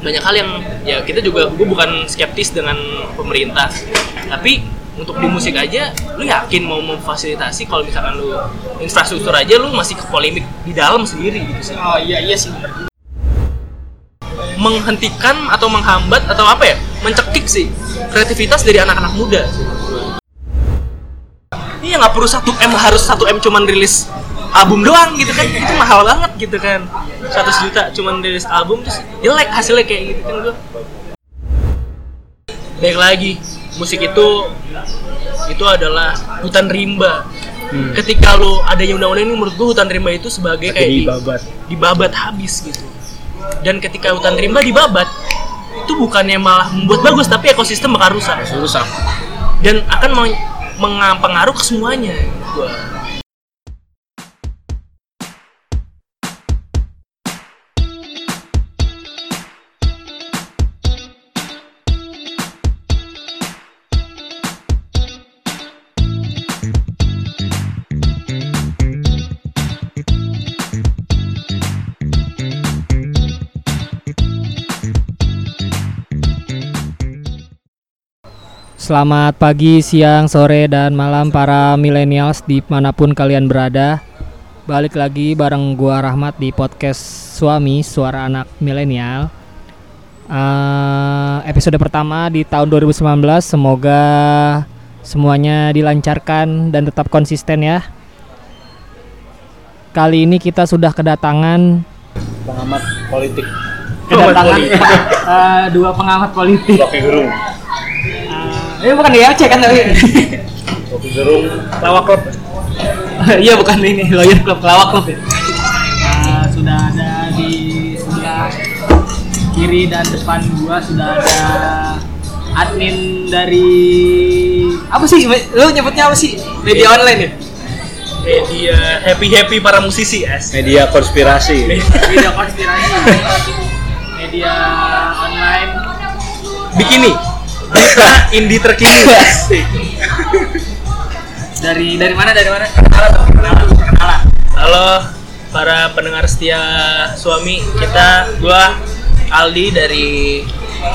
banyak hal yang ya kita juga gue bukan skeptis dengan pemerintah. Tapi untuk di musik aja lu yakin mau memfasilitasi kalau misalkan lu infrastruktur aja lu masih ke polemik di dalam sendiri gitu sih. Oh iya iya sih. Bener. menghentikan atau menghambat atau apa ya? Mencekik sih kreativitas dari anak-anak muda. Iya nggak perlu satu m harus satu m cuman rilis album doang gitu kan itu mahal banget gitu kan 100 juta cuman rilis album terus jelek hasilnya kayak gitu kan gue baik lagi musik itu itu adalah hutan rimba Hmm. ketika lu adanya undang-undang ini menurut gue hutan rimba itu sebagai kayak di- babat. dibabat habis gitu dan ketika hutan rimba dibabat itu bukannya malah membuat bagus tapi ekosistem bakal rusak Rusak. dan akan meng- mengapengaruh ke semuanya Gua. Selamat pagi, siang, sore, dan malam para millennials di mana pun kalian berada. Balik lagi bareng gua Rahmat di podcast Suami Suara Anak Milenial Eh, Episode pertama di tahun 2019 Semoga semuanya dilancarkan dan tetap konsisten ya. Kali ini kita sudah kedatangan Pengamat politik. kedatangan eh, dua pengamat politik. Gerung. Eh, ini bukan DLC kan tapi Rocky Gerung. lawak klub iya bukan ini lawyer club lawak club ya. Nah, sudah ada di sebelah kiri dan depan gua sudah ada admin dari apa sih? Lu nyebutnya apa sih? Media online ya? Media happy happy para musisi as Media konspirasi. media konspirasi. Media online. Bikini berita indie terkini dari dari mana dari mana kenalan dong, kenalan kenalan halo para pendengar setia suami kita gua Aldi dari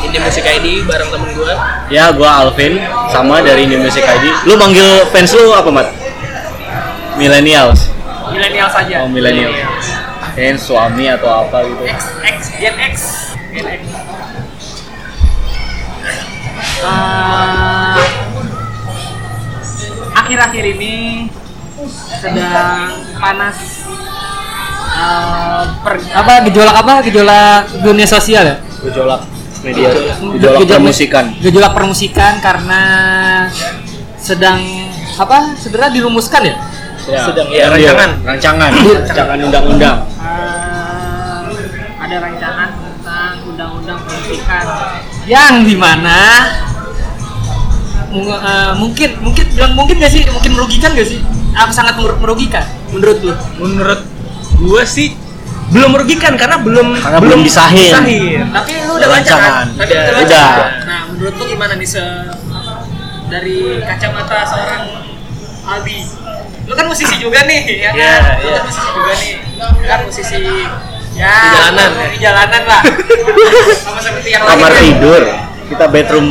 Indie Music ID bareng temen gua Ya, gua Alvin, sama dari Indie Music ID. Lu manggil fans lu apa, Mat? Millennials. milenial saja Oh, millennial. Fans suami atau apa gitu. X X Gen X Gen X Eh, akhir-akhir ini sedang panas eh, per- apa gejolak apa? Gejolak dunia sosial ya? Gejolak media, gejolak permusikan. gejolak permusikan karena sedang apa? Segera dirumuskan ya? Ya, Sedang, ya, iya, rancangan. rancangan, rancangan undang-undang. Eh, ada rancangan tentang undang-undang pendidikan yang di mana mu- eh, mungkin mungkin bilang mungkin gak sih mungkin merugikan gak sih apa sangat meru- merugikan menurut lu menurut gua sih belum merugikan karena belum Karena belum disahin. tapi lu udah baca kan. Tapi Udah. baca Udah. kan? nah menurut lu gimana nih se dari kacamata seorang Aldi lu kan musisi juga nih ya kan Iya, lu iya. kan musisi juga nih kan musisi ya Di jalanan. di jalanan lah sama seperti yang Kamar lain tidur, kita bedroom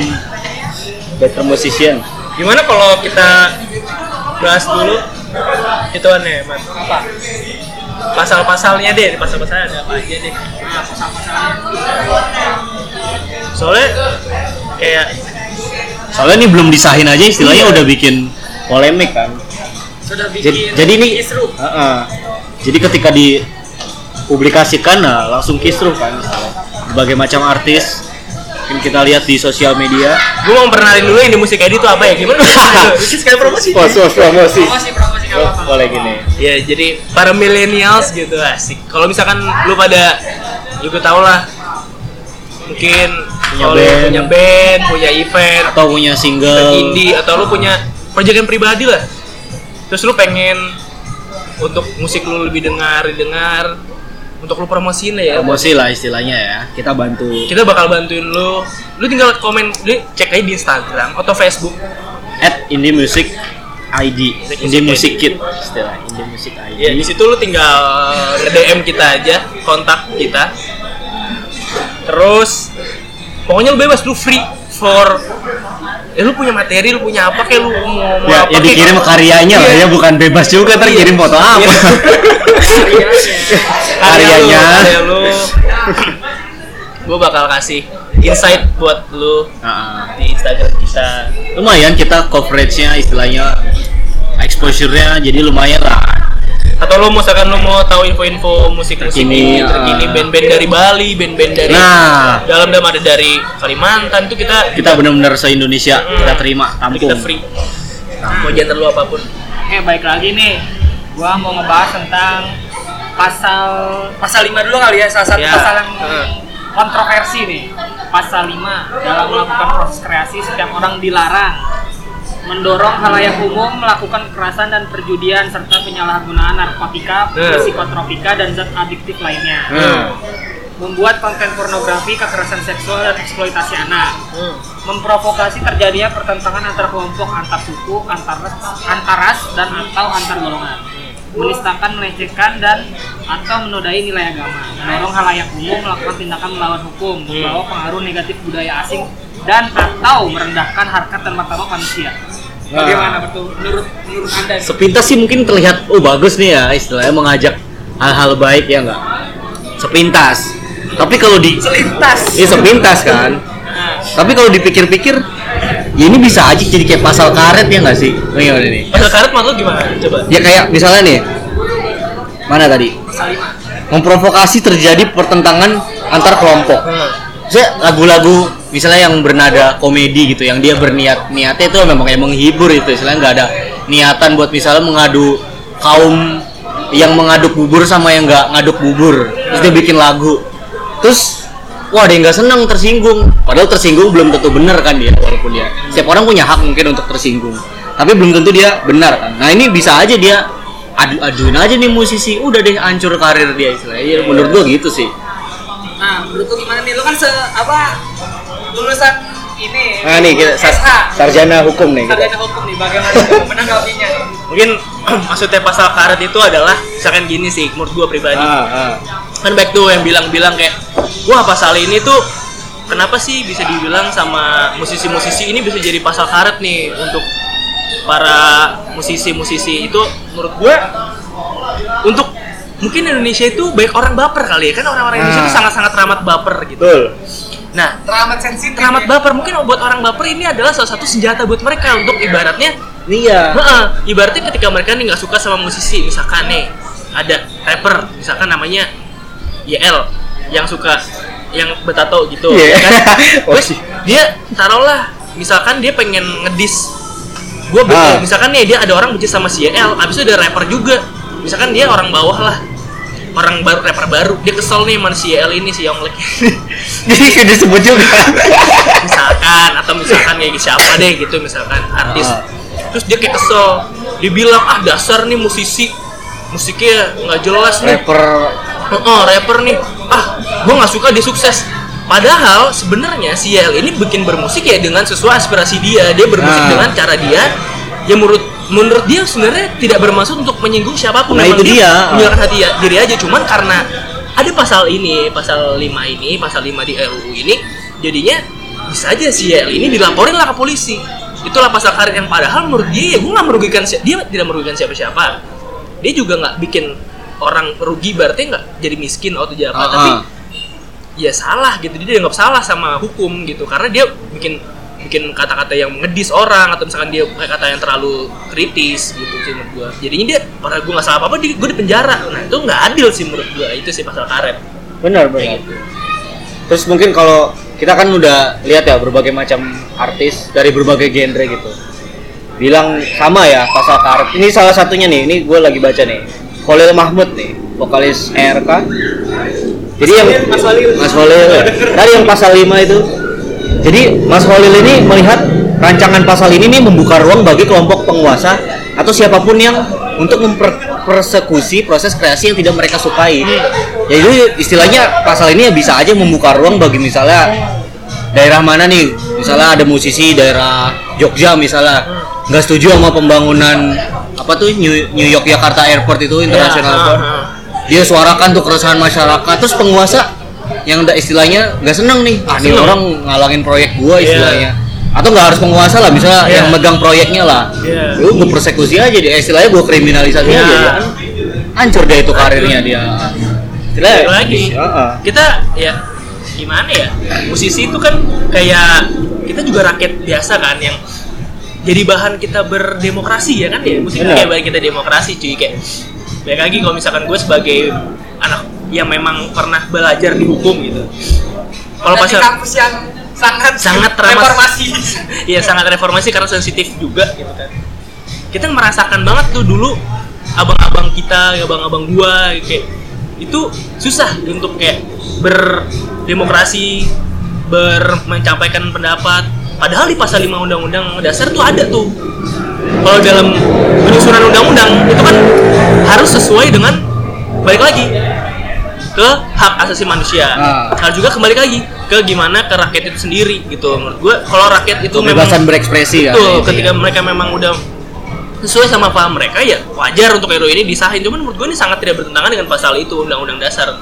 bedroom musician. gimana kalau kita bahas dulu itu aneh Mat. apa pasal-pasalnya deh pasal-pasalnya ada apa aja deh nah pasal-pasalnya soalnya kayak Soalnya ini belum disahin aja istilahnya udah bikin polemik kan. sudah bikin Jadi, jadi ini kisruh Heeh. jadi ketika dipublikasikan nah langsung kisruh kan misalnya. berbagai macam artis mungkin kita lihat di sosial media. Gue mau perkenalin dulu ini musik ID itu apa ya? Gimana? Ini sekali promosi. Pos pos promosi. Promosi promosi boleh gini. Ya jadi para millennials gitu asik. Kalau misalkan lu pada juga tau lah mungkin Punya band. punya band. punya event atau punya single. indie atau lu punya proyekan pribadi lah. Terus lu pengen untuk musik lu lebih dengar didengar untuk lu promosiin lah ya. Promosi lah istilahnya ya. Kita bantu. Kita bakal bantuin lu. Lu tinggal komen lu cek aja di Instagram atau Facebook. At indie music ID indie music kit istilah indie music ID ya di situ lu tinggal DM kita aja kontak kita. Terus pokoknya lu bebas lu free for ya lu punya materi lu punya apa kayak lu mau, mau ya, apa ya kayak dikirim gitu. karyanya lah Iya. ya bukan bebas juga ntar Iya. kirim foto apa Iya. Karyanya. karya lu gue bakal kasih insight buat lu Ah, di Instagram kita lumayan kita coveragenya istilahnya exposure-nya jadi lumayan lah atau lu misalkan lu mau tahu info-info musik-musik Terkini, terkini ah. band-band dari Bali band-band dari Nah. dalam dalam ada dari Kalimantan itu kita kita benar-benar se Indonesia Hmm. kita terima tampung kita free mau genre lu apa pun Oke, baik lagi nih. Gua mau ngebahas tentang pasal pasal 5 dulu kali ya, salah satu Ya. pasal yang kontroversi nih. Pasal 5 dalam melakukan proses kreasi setiap orang dilarang mendorong halayak umum melakukan kekerasan dan perjudian serta penyalahgunaan narkotika, Nah. psikotropika dan zat adiktif lainnya. Hmm. Membuat konten pornografi, kekerasan seksual dan eksploitasi anak. Hmm. Memprovokasi terjadinya pertentangan antar kelompok, antar suku, antar ras, antar ras dan atau antar golongan. Menistakan, melecehkan dan atau menodai nilai agama. Mendorong halayak umum melakukan tindakan melawan hukum, membawa pengaruh negatif budaya asing dan atau merendahkan harkat dan martabat manusia. Bagaimana betul menurut menurut anda? nih? sepintas sih mungkin terlihat oh bagus nih ya istilahnya mengajak hal-hal baik ya enggak sepintas tapi kalau di Selintas. ini sepintas kan Nah, tapi kalau dipikir-pikir ya ini bisa aja jadi kayak pasal karet ya nggak sih oh, gimana nih pasal karet lu gimana coba ya kayak misalnya nih mana tadi pasal lima. memprovokasi terjadi pertentangan antar kelompok Hmm. Saya lagu-lagu misalnya yang bernada komedi gitu yang dia berniat niatnya itu memang kayak menghibur itu istilahnya nggak ada niatan buat misalnya mengadu kaum yang mengaduk bubur sama yang nggak ngaduk bubur. Terus dia bikin lagu. Terus wah dia nggak senang tersinggung. Padahal tersinggung belum tentu benar kan dia walaupun dia setiap orang punya hak mungkin untuk tersinggung. Tapi belum tentu dia benar kan. Nah ini bisa aja dia adu aduin aja nih musisi udah deh hancur karir dia istilahnya. Ya, menurut gua gitu sih Nah, menurut lu gimana nih? Lu kan se apa lulusan ini Nah nih kita sar- SH. sarjana hukum nih kita. sarjana hukum nih bagaimana menanggapinya nih? mungkin maksudnya pasal karet itu adalah misalkan gini sih menurut gua pribadi Ah, ah. kan baik tuh yang bilang-bilang kayak wah pasal ini tuh kenapa sih bisa dibilang sama musisi-musisi ini bisa jadi pasal karet nih untuk para musisi-musisi itu menurut gua untuk mungkin Indonesia itu banyak orang baper kali ya kan orang-orang Indonesia itu sangat-sangat teramat baper gitu. Betul. Nah, Teramat sensitif. teramat baper mungkin buat orang baper ini adalah salah satu senjata buat mereka untuk ibaratnya Iya. Heeh, ibaratnya ketika mereka nih nggak suka sama musisi, misalkan nih ada rapper, misalkan namanya YL yang suka yang betato gitu, Iya. ya kan? Oh, Terus sih. dia taruhlah, misalkan dia pengen ngedis, gue Ah. misalkan nih dia ada orang benci sama si YL, abis itu ada rapper juga, misalkan dia orang bawah lah, orang baru rapper baru, dia kesel nih sama si YL ini si Yonglek, Jadi kayak disebut juga. misalkan atau misalkan kayak siapa deh gitu misalkan artis. Ah. terus dia kayak kesel. Dia bilang ah dasar nih musisi. Musiknya nggak jelas nih. Rapper. Oh, rapper nih. Ah gua nggak suka dia sukses. Padahal sebenarnya si Yel ini bikin bermusik ya dengan sesuai aspirasi dia. Dia bermusik Ah. dengan cara dia. Yang menurut menurut dia sebenarnya tidak bermaksud untuk menyinggung siapa pun. Nah, Memang itu dia. menyuarakan hati ya- diri aja. Cuman karena ada pasal ini pasal 5 ini pasal 5 di RUU ini jadinya bisa aja si Yel ini dilaporin lah ke polisi. Itulah pasal karet yang padahal menurut dia ya gue nggak merugikan si- dia tidak merugikan siapa-siapa. Dia juga nggak bikin orang rugi berarti nggak jadi miskin atau jadi apa. Ah, tapi ah. ya salah gitu. Dia dianggap salah sama hukum gitu. Karena dia bikin bikin kata-kata yang ngedis orang atau misalkan dia pakai kata yang terlalu kritis gitu sih menurut gua jadinya dia padahal gua nggak salah apa apa dia gue di penjara nah itu nggak adil sih menurut gua itu sih pasal karet benar benar. gitu Terus mungkin kalau kita kan udah lihat ya berbagai macam artis dari berbagai genre gitu. Bilang sama ya pasal karet. Ini salah satunya nih. Ini gue lagi baca nih. Khalil Mahmud nih, vokalis ERK. Jadi yang Mas Khalil. Mas Khalil ya. Tadi yang pasal 5 itu. Jadi Mas Khalil ini melihat rancangan pasal ini nih membuka ruang bagi kelompok penguasa atau siapa pun yang untuk mempersekusi proses kreasi yang tidak mereka sukai. Ya itu istilahnya pasal ini bisa aja membuka ruang bagi misalnya daerah mana nih, misalnya ada musisi daerah Jogja misalnya nggak setuju sama pembangunan apa tuh New, New York Jakarta Airport itu international Ya, airport ah, ah. dia suarakan tuh keresahan masyarakat terus penguasa yang udah istilahnya nggak seneng nih. Ah ini orang ngalangin proyek gua Iya. istilahnya. Atau nggak harus penguasa lah misalnya Iya. yang megang proyeknya lah. Lu gue persekusi aja deh istilahnya gue kriminalisasi Iya. aja kan. Hancur deh itu karirnya dia. Balik lagi. Heeh. kita ya gimana ya? Musisi itu kan kayak kita juga rakyat biasa kan yang jadi bahan kita berdemokrasi ya kan ya? Musik Benar. kayak bahan kita demokrasi cuy. Kayak baik lagi kalau misalkan gue sebagai anak yang memang pernah belajar di hukum gitu kalau pasal kampus yang sangat sangat reformasi Iya sangat reformasi karena sensitif juga gitu kan. Kita merasakan banget tuh dulu abang-abang kita, abang-abang gua kayak itu susah untuk kayak berdemokrasi, ber menyampaikan pendapat. Padahal di pasal 5 undang-undang dasar tuh ada tuh. Kalau dalam penyusunan undang-undang itu kan harus sesuai dengan balik lagi ke hak asasi manusia. Ah. Harus juga kembali lagi ke gimana ke rakyat itu sendiri gitu. Menurut gue kalau rakyat itu kebebasan memang berekspresi kan betul Itu ketika ya. mereka memang udah sesuai sama paham mereka ya wajar untuk RUU ini disahin. Cuman menurut gue ini sangat tidak bertentangan dengan pasal itu undang-undang dasar.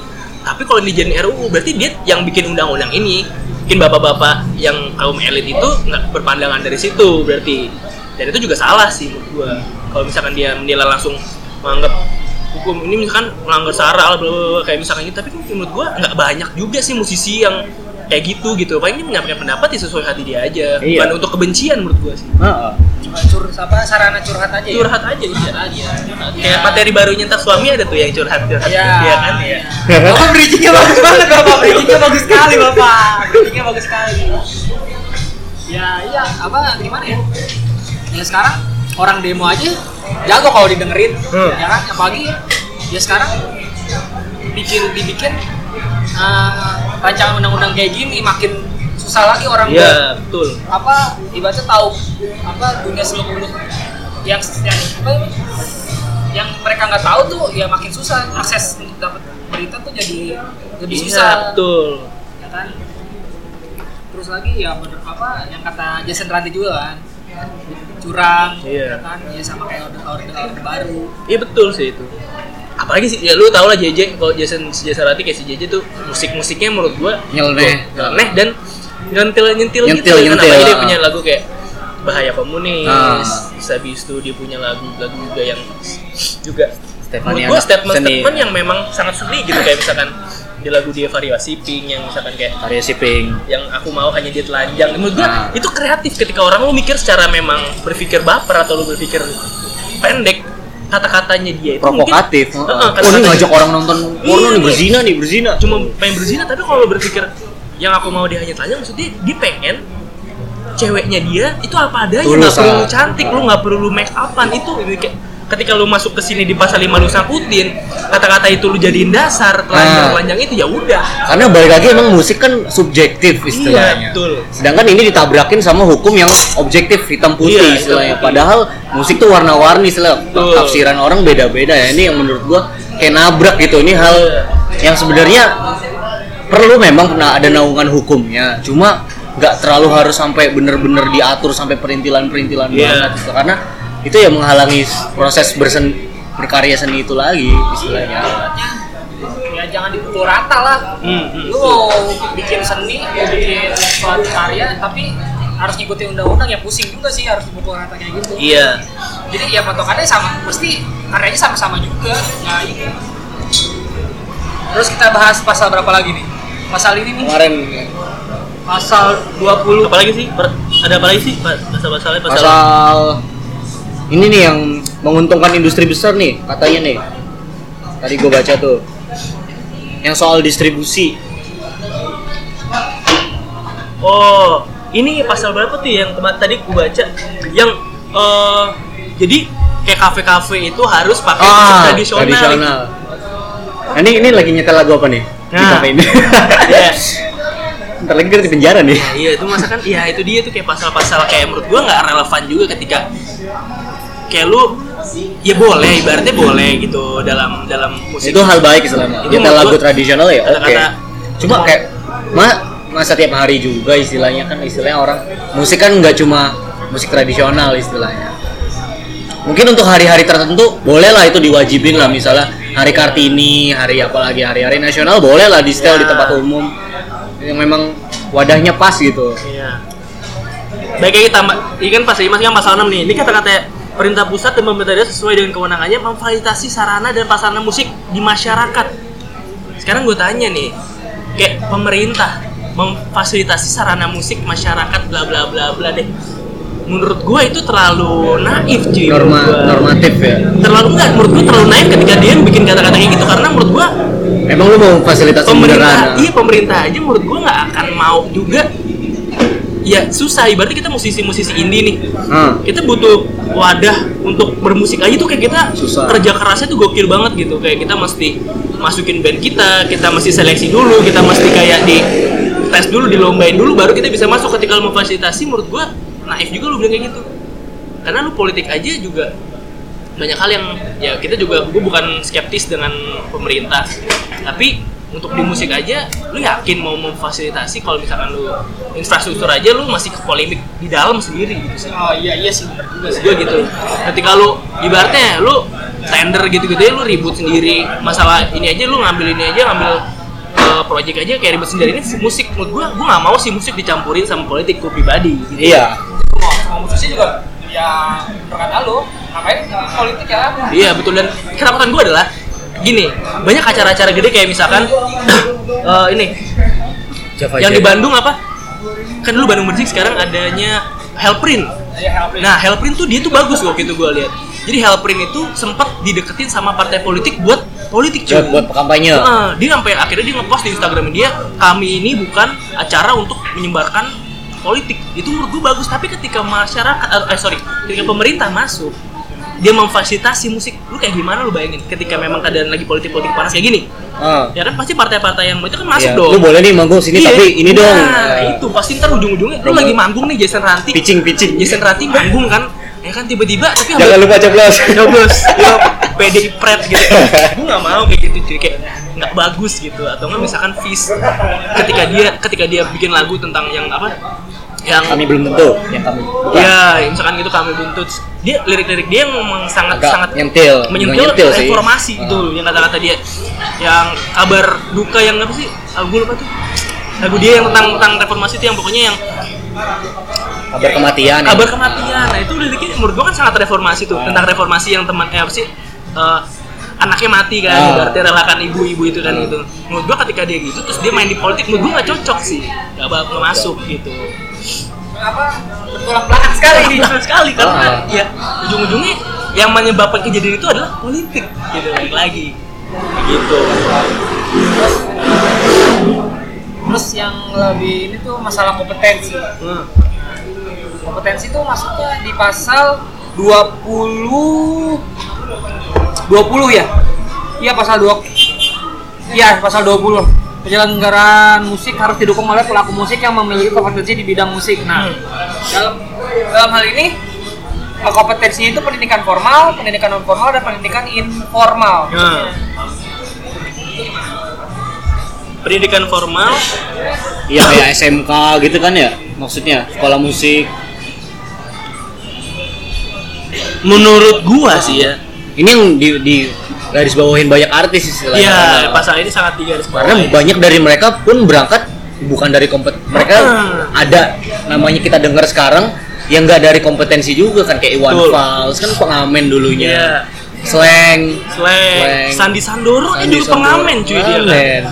Tapi kalau dijadiin RUU berarti dia yang bikin undang-undang ini bikin bapak-bapak yang kaum elit itu nggak berpandangan dari situ berarti dan itu juga salah sih menurut gua kalau misalkan dia menilai langsung menganggap hukum. Ini misalkan melanggar sara bla bla bla, kayak misalkan gitu. Tapi kan menurut gua nggak banyak juga sih musisi yang kayak gitu gitu. Paling dia menyampaikan pendapat ya sesuai hati dia aja. Iya. bukan untuk kebencian menurut gua sih. Heeh. cuma cur apa sarana curhat aja ya? Curhat aja iya. Aja. Kayak materi barunya ntar suami ada tuh yang curhat curhat Iya. Iya kan? Ya Bapak bridgingnya bagus banget Bapak. Bridgingnya bagus sekali Bapak. Bridgingnya bagus sekali. Ya iya. Apa gimana ya? Ya sekarang orang demo aja jago kalau didengerin Hmm. ya kan? Apalagi ya sekarang bikin dibikin eh, rancangan undang-undang kayak gini makin susah lagi orang iya betul. apa ibaratnya tahu apa dunia seluk beluk yang yang apa ya, yang mereka nggak tahu tuh ya makin susah akses untuk dapat berita tuh jadi lebih Iya, susah. betul. Ya kan? Terus lagi ya bener apa yang kata Jason Ranti juga kan curang Iya. ya kan ya sama kayak order order, order baru Iya betul sih itu. Apalagi sih ya lu tau lah JJ kalau Jason si Jason Rati kayak si JJ tuh musik-musiknya menurut gua Nyeleneh. nyeleneh dan nyentil nyentil gitu Nyentil, kan nyentil, apalagi dia ah. punya lagu kayak bahaya komunis Ah. Habis itu dia punya lagu-lagu juga yang juga Stefania menurut gua statement seni. statement yang memang sangat seni gitu kayak misalkan di lagu dia variasi pink yang misalkan kayak variasi pink yang aku mau hanya dia telanjang menurut gua Nah. itu kreatif ketika orang lu mikir secara memang berpikir baper atau lu berpikir pendek kata-katanya dia itu provokatif mungkin, Heeh. Heeh, oh ini ngajak orang nonton porno Iya, nih iya. berzina nih berzina cuma pengen berzina tapi kalau lu berpikir yang aku mau dia hanya telanjang maksudnya dia pengen ceweknya dia itu apa adanya nggak perlu lu cantik lu nggak perlu lu make upan itu kayak ketika lu masuk ke sini di pasal 5 lu sangkutin kata-kata itu lu jadiin dasar telanjang telanjang itu ya udah karena balik lagi emang musik kan subjektif istilahnya Iya, betul. sedangkan ini ditabrakin sama hukum yang objektif hitam putih Iya, istilahnya putih. padahal musik tuh warna-warni istilah Betul. tafsiran orang beda-beda ya ini yang menurut gua kayak nabrak gitu ini hal yang sebenarnya perlu memang kena ada naungan hukumnya cuma nggak terlalu harus sampai bener-bener diatur sampai perintilan-perintilan Iya. banget gitu. karena itu yang menghalangi proses bersen berkarya seni itu lagi istilahnya. Ya jangan dipukul rata lah. Hmm, hmm. lu mau bikin seni mau bikin suatu karya tapi harus ngikutin undang-undang ya pusing juga sih harus dipukul rata kayak gitu. Iya. Jadi ya patokannya sama mesti karyanya sama-sama juga. Nggak ini. Terus kita bahas pasal berapa lagi nih? Pasal ini nih kemarin. Pasal 20 apa lagi sih? Ada apa lagi sih? Pasal-pasalnya? Pasal, pasal ini nih yang menguntungkan industri besar nih katanya nih. Tadi gue baca tuh. Yang soal distribusi. Oh, ini pasal berapa tuh yang tadi aku baca? Yang eh jadi kayak kafe-kafe itu harus pakai musik tradisional. Ah, tradisional. Nah, ini ini lagi nyetel lagu apa nih? Di Nah. kafe ini. Ntar lagi kita di penjara nih. Nah, iya itu masa kan iya itu dia tuh kayak pasal-pasal kayak menurut gua nggak relevan juga ketika kayak lu ya boleh ibaratnya boleh gitu dalam dalam musik itu hal baik istilahnya Itu nyetel menurut lagu tradisional ya oke kata-kata- cuma kayak ma masa tiap hari juga istilahnya kan istilahnya orang musik kan nggak cuma musik tradisional istilahnya mungkin untuk hari-hari tertentu boleh lah itu diwajibin lah misalnya hari Kartini, hari apalagi hari-hari nasional boleh lah di setel Ya. di tempat umum yang memang wadahnya pas gitu. Iya. Baik lagi tambah, ini kan pas masih kan pasal 6 nih. Ini kata-kata perintah pusat dan pemerintah daerah sesuai dengan kewenangannya memfasilitasi sarana dan prasarana musik di masyarakat. Sekarang gue tanya nih, kayak pemerintah memfasilitasi sarana musik masyarakat bla bla bla bla deh. Menurut gue itu terlalu naif cuy. Norma normatif ya. Terlalu enggak, menurut gue terlalu naif ketika dia bikin kata-kata kayak gitu karena menurut gue Emang lu mau fasilitasi pemerintah beneran? iya pemerintah aja menurut gua nggak akan mau juga ya susah. Ibaratnya kita musisi-musisi indie nih. Hmm. kita butuh wadah untuk bermusik aja tuh kayak kita Susah. kerja kerasnya tuh gokil banget gitu. Kayak kita mesti masukin band kita kita mesti seleksi dulu kita mesti kayak di tes dulu dilombain dulu baru kita bisa masuk. Ketika lu memfasilitasi menurut gua naif juga lu bilang kayak gitu. Karena lu politik aja juga banyak hal yang ya kita juga gue bukan skeptis dengan pemerintah. Tapi untuk di musik aja lu yakin mau memfasilitasi kalau misalkan lu infrastruktur aja lu masih ke polemik di dalam sendiri gitu sih Oh iya iya sih bener juga sih. gue gitu ketika lu ibaratnya lu tender gitu-gitu ya lu ribut sendiri masalah ini aja lu ngambil ini aja ngambil uh, project aja kayak ribut sendiri ini musik menurut gue gue nggak mau sih musik dicampurin sama politik gue pribadi gitu. Iya. Semua semua musisi juga ya berkata lu ngapain politik ya? Iya betul dan ketakutan gue adalah gini banyak acara-acara gede kayak misalkan eh, ini Java yang di Jet. Bandung apa? Kan dulu Bandung Bersih sekarang adanya Hellprint Ya help nah Hellprint tuh dia tuh bagus waktu itu gue lihat. Jadi Hellprint itu sempat dideketin sama partai politik buat politik cuy. Buat, buat kampanye. Heeh, dia sampai akhirnya dia ngepost di Instagram dia kami ini bukan acara untuk menyebarkan politik. Itu menurut gue bagus tapi ketika masyarakat eh sorry ketika pemerintah masuk dia memfasilitasi musik lu kayak gimana lu bayangin ketika memang keadaan lagi politik politik panas kayak gini Ah. ya kan pasti partai-partai yang itu kan masuk Iya. dong Lu boleh nih manggung sini Iya. tapi ini dong. nah Ah. itu pasti ntar ujung-ujungnya lu lagi manggung nih Jason Ranti Pitching pitching. Jason Ranti manggung kan ya kan tiba-tiba tapi Jangan lupa coblos. coblos ya PDI pret gitu gue nggak mau kayak gitu cuy kayak nggak bagus gitu atau nggak misalkan Fis ketika dia ketika dia bikin lagu tentang yang apa yang Kami belum tentu yang kami. bukan. ya misalkan gitu kami buntut dia lirik-lirik dia memang sangat Agak sangat nyentil. menyentil Nyentil sih. reformasi itu yang kata-kata dia yang kabar duka yang apa sih lagu lupa tuh lagu dia yang tentang tentang reformasi itu yang pokoknya yang Kabar kematian. ya. kabar kematian nah itu liriknya menurut gua kan sangat reformasi tuh tentang reformasi yang teman eh apa sih eh, anaknya mati kan Ah. ibaratnya relakan ibu-ibu itu kan gitu menurut gua ketika dia gitu terus dia main di politik menurut gua nggak cocok sih nggak bakal masuk gitu Apa bertolak belakang sekali ini? Betul sekali karena Ah. ya ujung-ujungnya yang menyebabkan kejadian itu adalah politik gitu balik lagi gitu Terus yang lebih ini tuh masalah kompetensi. Hmm. Kompetensi tuh masuknya di pasal 20 20 ya? Iya pasal 2 Iya pasal 20 Penyelenggaraan musik harus didukung oleh pelaku musik yang memiliki kompetensi di bidang musik. Nah, dalam dalam hal ini kompetensinya itu pendidikan formal, pendidikan non formal, dan pendidikan informal. Nah. pendidikan formal Iya kayak SMK gitu kan ya maksudnya sekolah musik. menurut gua sih ya Ini yang di, di garis bawahin banyak artis istilahnya. Iya, pasal ini sangat tiga garis Karena banyak dari mereka pun berangkat bukan dari kompet mereka Ah. ada namanya kita dengar sekarang yang nggak dari kompetensi juga kan kayak Iwan. Fals kan pengamen dulunya. Iya. Slang. Slang, Slang. Sandi Sandoro kan Sandi juga Sandoro. pengamen cuy dia kan.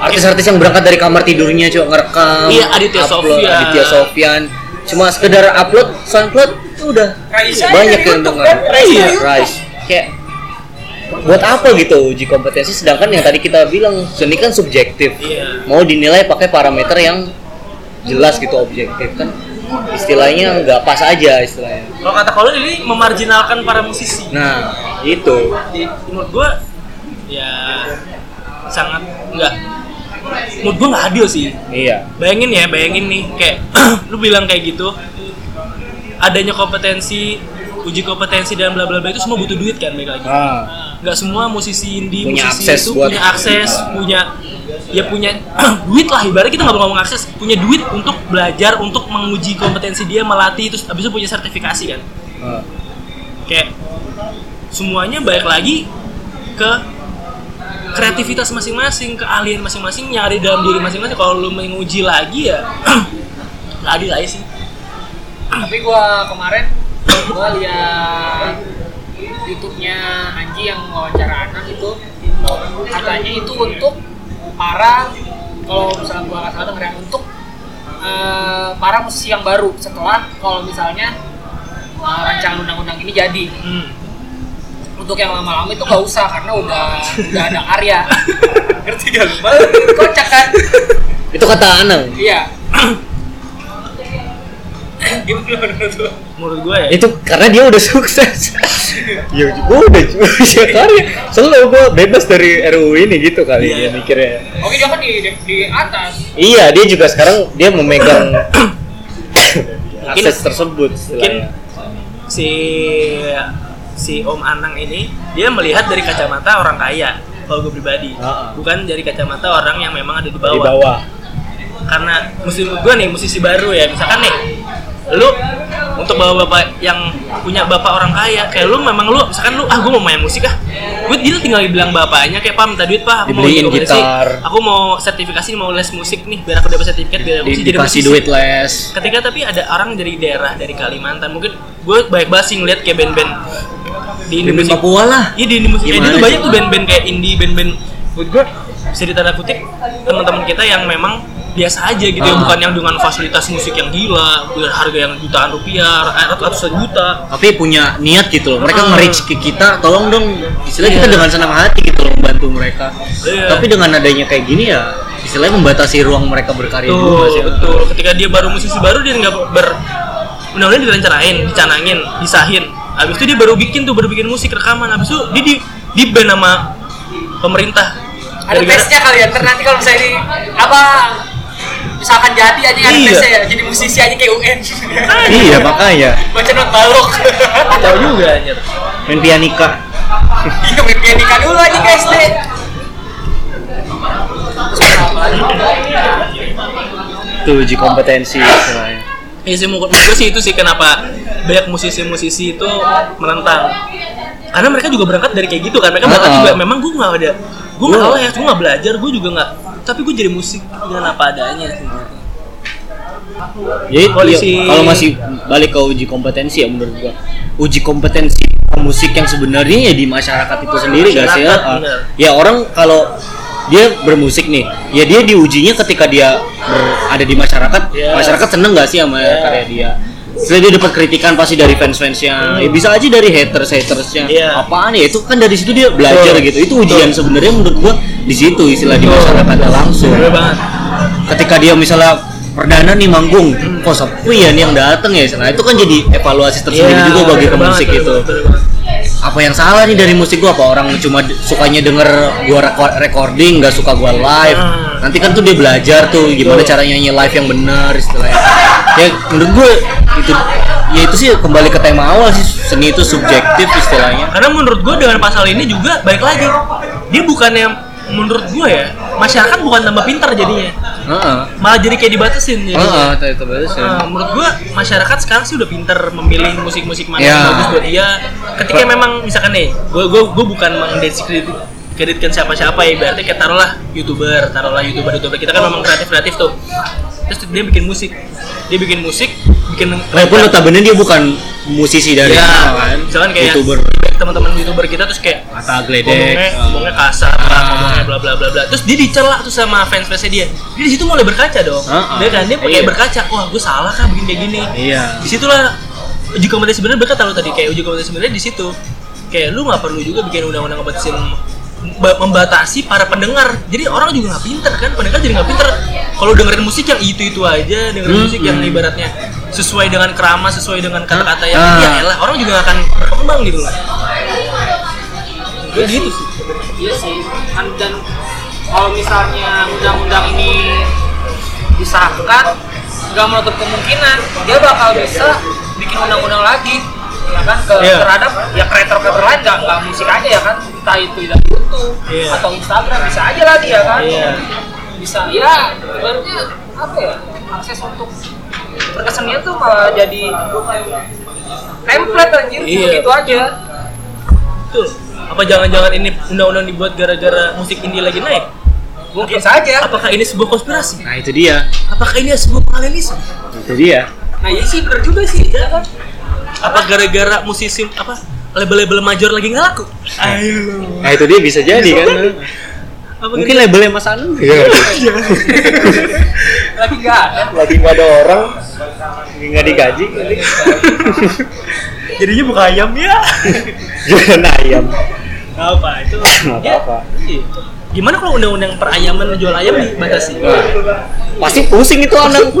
Artis-artis yang berangkat dari kamar tidurnya cuma ngerekam. Iya, Aditya upload, Sofyan. Aditya Sofyan. Cuma sekedar upload SoundCloud itu udah Raisa banyak yang dengar. kan? Raisa Iya. Rise. Kayak buat apa gitu uji kompetensi? Sedangkan yang tadi kita bilang seni kan subjektif. Iya. mau dinilai pakai parameter yang jelas gitu objektif kan? Istilahnya nggak pas aja istilahnya. Kalau kata kalau ini memarginalkan para musisi. nah itu. Di- menurut gua ya sangat enggak menurut gua nggak adil sih. Iya. Bayangin ya bayangin nih kayak lu bilang kayak gitu adanya kompetensi uji kompetensi dan bla bla bla itu semua butuh duit kan baik lagi ah nggak semua musisi indie Punya musisi akses itu buat- punya akses punya ya punya duit lah ibaratnya kita nggak perlu ngomong akses punya duit untuk belajar untuk menguji kompetensi dia melatih terus habis itu punya sertifikasi kan Ah. kayak semuanya balik lagi ke kreativitas masing-masing, keahlian masing-masing di dalam diri masing-masing. Kalau lu menguji lagi ya nggak adil aja sih. tapi gua kemarin gua lihat YouTube-nya Anji yang wawancara anak itu katanya itu untuk para kalau misalnya gua nggak salah denger ya, untuk eh, para musisi yang baru setelah kalau misalnya eh, rancangan undang-undang ini jadi Hmm. untuk yang lama-lama itu nggak usah karena udah udah ada karya ngerti gak lu? Kocak kan Itu kata Anang. iya gimana menurut lu? Menurut gue ya. Itu karena dia udah sukses. ya gue udah bisa karya. Selalu gue bebas dari RUU ini gitu kali dia mikirnya. Oke dia kan di, di, di atas Iya, dia juga sekarang dia memegang akses tersebut. mungkin si si Om Anang ini dia melihat dari kacamata orang kaya kalau gue pribadi bukan dari kacamata orang yang memang ada di bawah, di bawah. karena musisi gue nih musisi baru ya misalkan nih lu untuk bapak-bapak yang punya bapak orang kaya kayak lu memang lu misalkan lu ah gue mau main musik ah gue dia tinggal bilang bapaknya kayak pak minta duit pak aku mau Dibeliin jadi komposisi. gitar. aku mau sertifikasi mau les musik nih biar aku dapat sertifikat biar aku jadi musisi duit les. ketika tapi ada orang dari daerah dari Kalimantan mungkin gue banyak banget sih ngeliat kayak band-band di Band Indonesia Papua lah. iya di Indonesia Gimana itu sih? banyak tuh band-band kayak indie band-band menurut gue bisa ditanda kutip teman-teman kita yang memang biasa aja gitu ya Ah. bukan yang dengan fasilitas musik yang gila dengan harga yang jutaan rupiah eh, ratusan juta Tapi punya niat gitu loh. Mereka Ah. nge-reach ke kita, tolong dong. Istilahnya kita Iya. dengan senang hati gitu loh membantu mereka. Iya. Tapi dengan adanya kayak gini ya, istilahnya membatasi ruang mereka berkarya juga Betul, sih. betul. Ketika dia baru musisi baru dia nggak ber undang-undang direncanain, dicanangin, disahin. Habis itu dia baru bikin tuh, baru bikin musik rekaman. Habis itu dia di di band sama pemerintah. ada tesnya kali ya ntar nanti kalau misalnya di apa misalkan jadi aja Iya. ya jadi musisi aja kayak UN Iya, makanya. baca not balok Tahu juga anjir. Main pianika. iya main pianika dulu aja guys deh Tuh uji kompetensi istilahnya. Iya sih menurut gue sih itu sih kenapa banyak musisi-musisi itu menentang. Karena mereka juga berangkat dari kayak gitu kan. Mereka berangkat Ah. juga memang gue nggak ada gue nggak Gua- tahu ya, gue nggak belajar, gue juga nggak. Tapi gue jadi musik dengan apa adanya sih. Jadi Polisi- ya, kalau masih balik ke uji kompetensi ya menurut gua. Uji kompetensi musik yang sebenarnya ya di masyarakat itu sendiri gak sih? Masyarakat, Ya, bener. ya orang kalau dia bermusik nih, ya dia diujinya ketika dia ber- ada di masyarakat, Yes. masyarakat seneng gak sih sama Yeah. karya dia? Setelah dia dapat kritikan pasti dari fans-fansnya, ya bisa aja dari haters-hatersnya. Hmm. Iya. Apaan ya? Itu kan dari situ dia belajar Betul. gitu. Itu ujian sebenarnya menurut gua di situ istilah di masyarakatnya langsung. Banget. ketika dia misalnya perdana nih manggung kok sepi ya nih yang dateng ya nah itu kan jadi evaluasi tersendiri Iya, juga bagi pemusik itu. apa yang salah nih dari musik gua? Apa orang cuma sukanya denger gua recording nggak suka gua live? Hmm. nanti kan tuh dia belajar tuh gimana Betul. cara nyanyi live yang benar istilahnya. Ya menurut gua itu ya itu sih kembali ke tema awal sih seni itu subjektif istilahnya. Karena menurut gue dengan pasal ini juga baik lagi. Dia bukannya menurut gue ya masyarakat bukan tambah pintar jadinya, Heeh. malah jadi kayak dibatasin Heeh, jadinya. itu itu bagus ya. Nah, menurut gua masyarakat sekarang sih udah pinter memilih musik-musik mana Ya. yang bagus buat dia. Ketika memang misalkan nih, gua gua gua bukan mengdiskredit kreditkan siapa-siapa ya berarti kayak taruhlah youtuber taruhlah youtuber youtuber kita kan memang kreatif kreatif tuh terus dia bikin musik dia bikin musik bikin Walaupun notabene dia bukan musisi dari ya, kan, misalkan kayak youtuber teman-teman youtuber kita terus kayak kata gledek ngomongnya, ngomongnya kasar lah, ngomongnya bla bla bla bla. Terus dia dicela tuh sama fans fansnya dia. Dia di situ mulai berkaca dong. Ah, ah. dia kan dia kayak Iya. berkaca wah gue salah kah bikin kayak gini? Iya. Di situlah uji kompetensi sebenarnya berkata lo tadi kayak uji kompetensi sebenarnya di situ. Kayak lu nggak perlu juga bikin undang-undang kompetensi mem- membatasi para pendengar. Jadi orang juga nggak pinter kan pendengar jadi nggak pinter. Kalau dengerin musik yang itu itu aja dengerin Hmm, musik yang hmm. ibaratnya sesuai dengan kerama sesuai dengan kata-kata yang Ah. ya elah orang juga akan berkembang gitu loh Gue gitu sih iya sih kan dan kalau misalnya undang-undang ini disahkan nggak menutup kemungkinan dia bakal bisa bikin undang-undang lagi ya kan ke Iya. terhadap ya kreator-kreator lain nggak nggak musik aja ya kan entah itu dari YouTube Iya. atau Instagram bisa aja lagi ya kan Iya. bisa ya ibaratnya apa ya akses untuk berkesenian tuh malah jadi template anjir Iya. begitu aja betul Apa jangan-jangan ini undang-undang dibuat gara-gara musik indie lagi naik? Mungkin saja. Apakah ini sebuah konspirasi? Nah itu dia, Apakah ini sebuah paralelisme? itu dia. Nah, iya sih bener juga sih. Ya kan? Apa gara-gara musisi apa label-label major lagi nggak laku? Ayo. Nah itu dia bisa jadi kan. Apa Mungkin labelnya Mas Anu. Iya. Lagi nggak ada. Lagi nggak ada orang, lagi nggak digaji. jadinya buka ayam ya? Jualan ayam. apa itu? Nggak apa-apa. Iya. Gimana kalau undang-undang perayaman jual ayam dibatasi? Pasti pusing itu anak.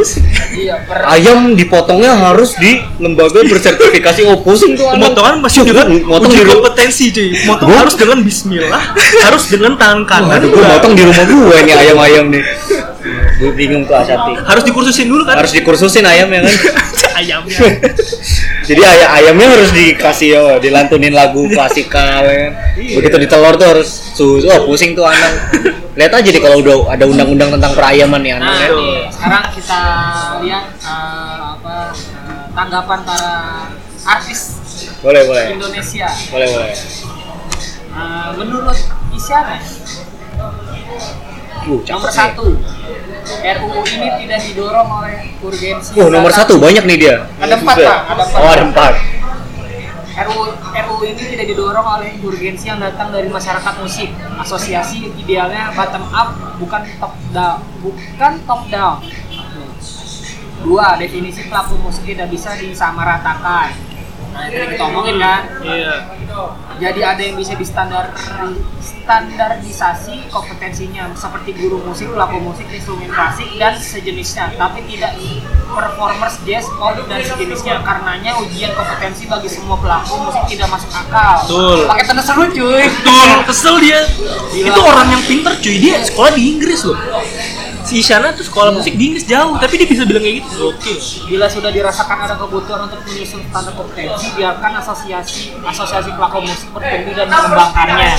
Iya, per Ayam dipotongnya harus di lembaga bersertifikasi. Oh pusing tuh anak. Pemotongan masih dengan motong uji di rumah. kompetensi cuy. Motong Gua- harus dengan Bismillah, harus dengan tangan kanan. Aduh, gue motong di rumah gue nih ayam-ayam nih. Gue bingung tuh Asati. harus dikursusin dulu kan? Harus dikursusin ayamnya kan. ayamnya. Jadi ay ayamnya harus dikasih yo, dilantunin lagu klasikal ya kan. Begitu ditelur tuh harus susu. Oh, pusing tuh anak. Lihat aja deh kalau udah ada undang-undang tentang perayaman nih anak. Nah, ya. nih, sekarang kita lihat eh, apa eh, tanggapan para artis Boleh, boleh. Indonesia. Boleh, boleh. Eh, menurut Isyana, Uh, nomor satu, RUU ini tidak didorong oleh urgensi. Uh, nomor satu banyak nih dia. Ada empat, Pak. Ada empat. Oh, ada empat. RUU, RUU ini tidak didorong oleh urgensi yang datang dari masyarakat musik. Asosiasi idealnya bottom up, bukan top down, bukan top down. Dua, definisi pelaku musik tidak bisa disamaratakan. Nah, yang kita omongin kan. Iya. Jadi ada yang bisa distandar standarisasi kompetensinya seperti guru musik, pelaku musik, instrumen klasik dan sejenisnya, tapi tidak performers jazz, pop dan sejenisnya. Karenanya ujian kompetensi bagi semua pelaku musik tidak masuk akal. Betul. Pakai tanda seru cuy. Betul, kesel dia. Gila. Itu orang yang pinter cuy, dia sekolah di Inggris loh. Si Isyana tuh sekolah musik di Inggris jauh, tapi dia bisa bilang kayak gitu. Oke. Bila sudah dirasakan ada kebutuhan untuk menyusun standar kompetensi, biarkan asosiasi asosiasi pelaku musik bertumbuh dan mengembangkannya.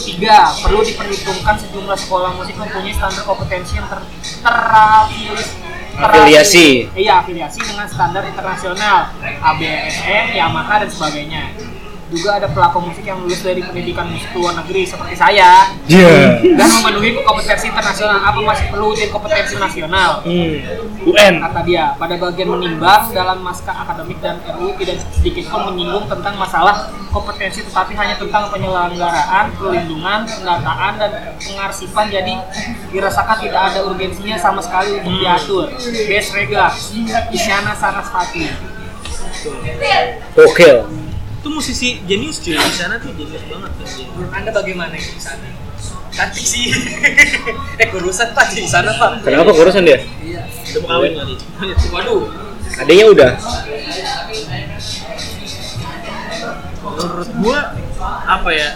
Tiga, perlu diperhitungkan sejumlah sekolah musik mempunyai standar kompetensi yang ter terafilis Afiliasi. Iya, afiliasi dengan standar internasional, ABSN, Yamaha dan sebagainya. Juga ada pelaku musik yang lulus dari pendidikan musik luar negeri seperti saya Iya. dan memenuhi kompetensi internasional. Apa masih perlu ujian kompetensi nasional? Hmm. UN. kata dia pada bagian menimbang dalam naskah akademik dan RUU tidak sedikit pun menyinggung tentang masalah kompetensi tetapi hanya tentang penyelenggaraan, perlindungan, pendataan dan pengarsipan jadi dirasakan tidak ada urgensinya sama sekali untuk diatur. Best Rega, Isyana Sarasvati. Oke. Itu musisi jenius cuy, Isyana tuh jenius banget kan. Menurut Anda bagaimana di sana? Cantik sih. eh kurusan Pak di sana Pak. Kenapa kurusan dia? Iya. Udah mau kawin kali. Waduh. Adanya udah. Menurut gua apa ya?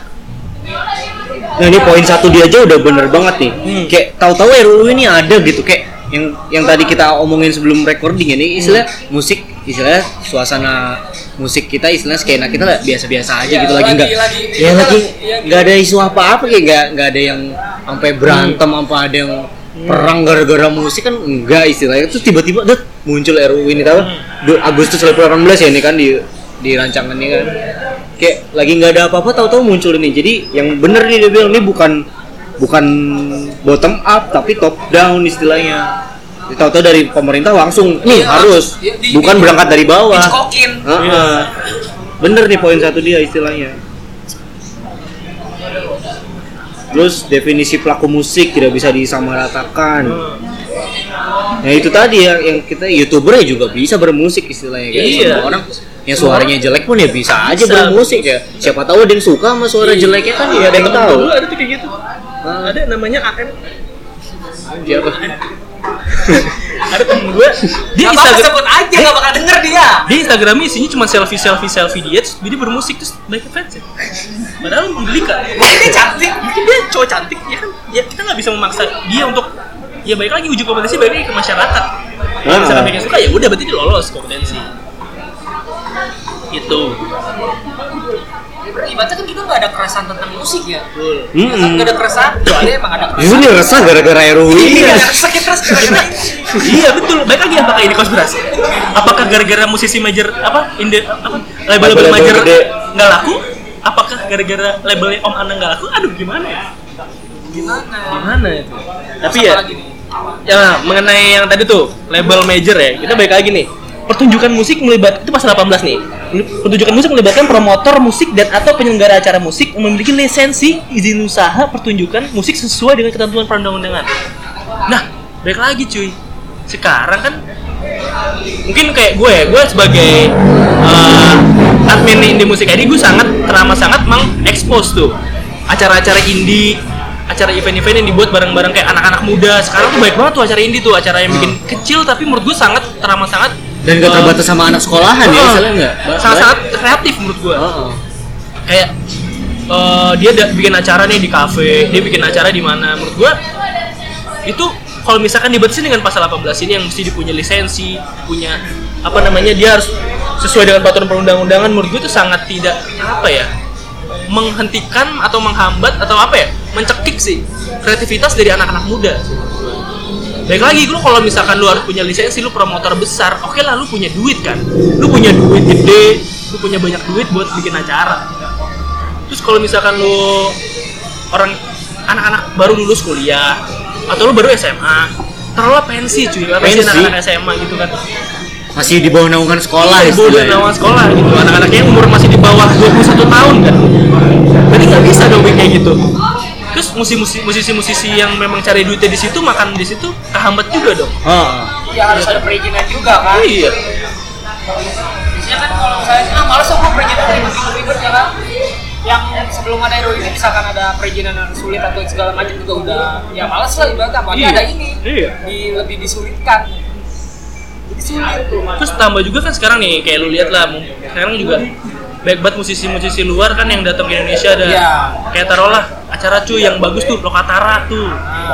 Nah ini poin satu dia aja udah bener banget nih. Hmm. Kayak tahu-tahu RUU ini ada gitu kayak yang yang tadi kita omongin sebelum recording ini istilah musik istilah suasana musik kita istilah skena kita lah biasa-biasa aja Iya, gitu lagi nggak ya lagi iya, nggak ada isu apa-apa kayak nggak nggak ada yang sampai berantem apa ada yang perang gara-gara musik kan enggak istilahnya. Terus tiba-tiba deh muncul RUU ini tahu? Du- Agustus 2018 ya ini kan di di rancangan ini kan. Kayak lagi nggak ada apa-apa tahu-tahu muncul ini. Jadi yang bener nih dia bilang ini bukan bukan bottom up tapi top down istilahnya tahu-tahu dari pemerintah langsung nih Iya, harus iya, di- bukan di- berangkat dari bawah Dicekokin. Heeh. bener nih poin satu dia istilahnya terus definisi pelaku musik tidak bisa disamaratakan Nah itu tadi ya yang kita youtuber ya juga bisa bermusik istilahnya kan. Iya. Semua orang yang suaranya jelek pun ya bisa aja Bisa. bermusik ya. Siapa tahu ada yang suka sama suara jeleknya kan ya ada yang tahu. ada tuh kayak gitu. Ah. Ada namanya AM. Siapa? Ada temen gue, dia Gak Instagram, sebut aja, gak bakal denger dia. dia Instagramnya isinya cuma selfie selfie selfie dia, terus dia bermusik terus banyak fans ya. Padahal menggelikan. Mungkin dia cantik. Mungkin dia cowok cantik ya kan? Ya kita nggak bisa memaksa dia untuk ya baik lagi uji kompetensi baik lagi ke masyarakat. Kalau Ah. misalkan mereka suka ya udah berarti dia lolos kompetensi. Itu. Ibaratnya kan kita nggak ada keresahan tentang musik ya. Betul. Mm-mm. Nggak ada keresahan, kecuali emang ada Justru keresahan. dia resah gara-gara RUU ini. Iya, sakit terus kira-kira. iya betul. Baik lagi apakah ini konspirasi? Apakah gara-gara musisi major apa inde apa label-label major gede. nggak laku? apakah gara-gara labelnya Om Anang nggak laku aduh gimana ya Gimana? gimana itu tapi ya lagi nih? ya mengenai yang tadi tuh label major ya kita balik lagi nih pertunjukan musik melibat itu pasal 18 nih. Pertunjukan musik melibatkan promotor musik dan atau penyelenggara acara musik memiliki lisensi izin usaha pertunjukan musik sesuai dengan ketentuan perundang-undangan. Nah balik lagi cuy. Sekarang kan mungkin kayak gue ya gue sebagai uh, admin indie musik ID gue sangat teramat sangat mengekspos tuh acara-acara indie acara event-event yang dibuat bareng-bareng kayak anak-anak muda. Sekarang tuh baik banget tuh acara indie tuh acara yang bikin kecil tapi menurut gue sangat teramat sangat dan gak uh, terbatas sama anak sekolahan ya uh, misalnya nggak? Sangat-sangat kreatif menurut gue Oh, oh. kayak eh, dia da- bikin acara nih di kafe dia bikin acara di mana. Menurut gua itu kalau misalkan dibatasin dengan pasal 18 ini yang mesti dipunya lisensi punya apa namanya dia harus sesuai dengan peraturan perundang-undangan menurut gue itu sangat tidak apa ya menghentikan atau menghambat atau apa ya mencekik sih kreativitas dari anak-anak muda Baik lagi, lu kalau misalkan lu harus punya lisensi, lu promotor besar, oke lah lu punya duit kan, lu punya duit gede, lu punya banyak duit buat bikin acara. Terus kalau misalkan lu orang anak-anak baru lulus kuliah atau lu baru SMA, terlalu pensi cuy, masih Pensi? anak-anak SMA gitu kan. masih di bawah naungan sekolah Iya, di bawah naungan sekolah gitu, anak-anaknya yang umur masih di bawah 21 tahun kan. Berarti nggak bisa dong kayak gitu. Terus musisi-musisi yang memang cari duitnya di situ makan di situ kehambat juga dong. Oh. Ya harus ada perizinan juga kan. Iya. Biasanya kan kalau misalnya ah malas aku perizinan ribet-ribet ya kan. Yang sebelum ada ini misalkan ada perizinan yang sulit atau segala macam juga udah ya malas lah ibaratnya apalagi Iya. ada ini. Iya. Di, lebih disulitkan. Jadi sulit tuh. Terus tambah juga kan sekarang nih kayak lu lihat lah sekarang juga baik banget musisi-musisi luar kan yang datang ke Indonesia ada Iya. kayak taruhlah acara cuy yang bagus tuh Lokatara tuh.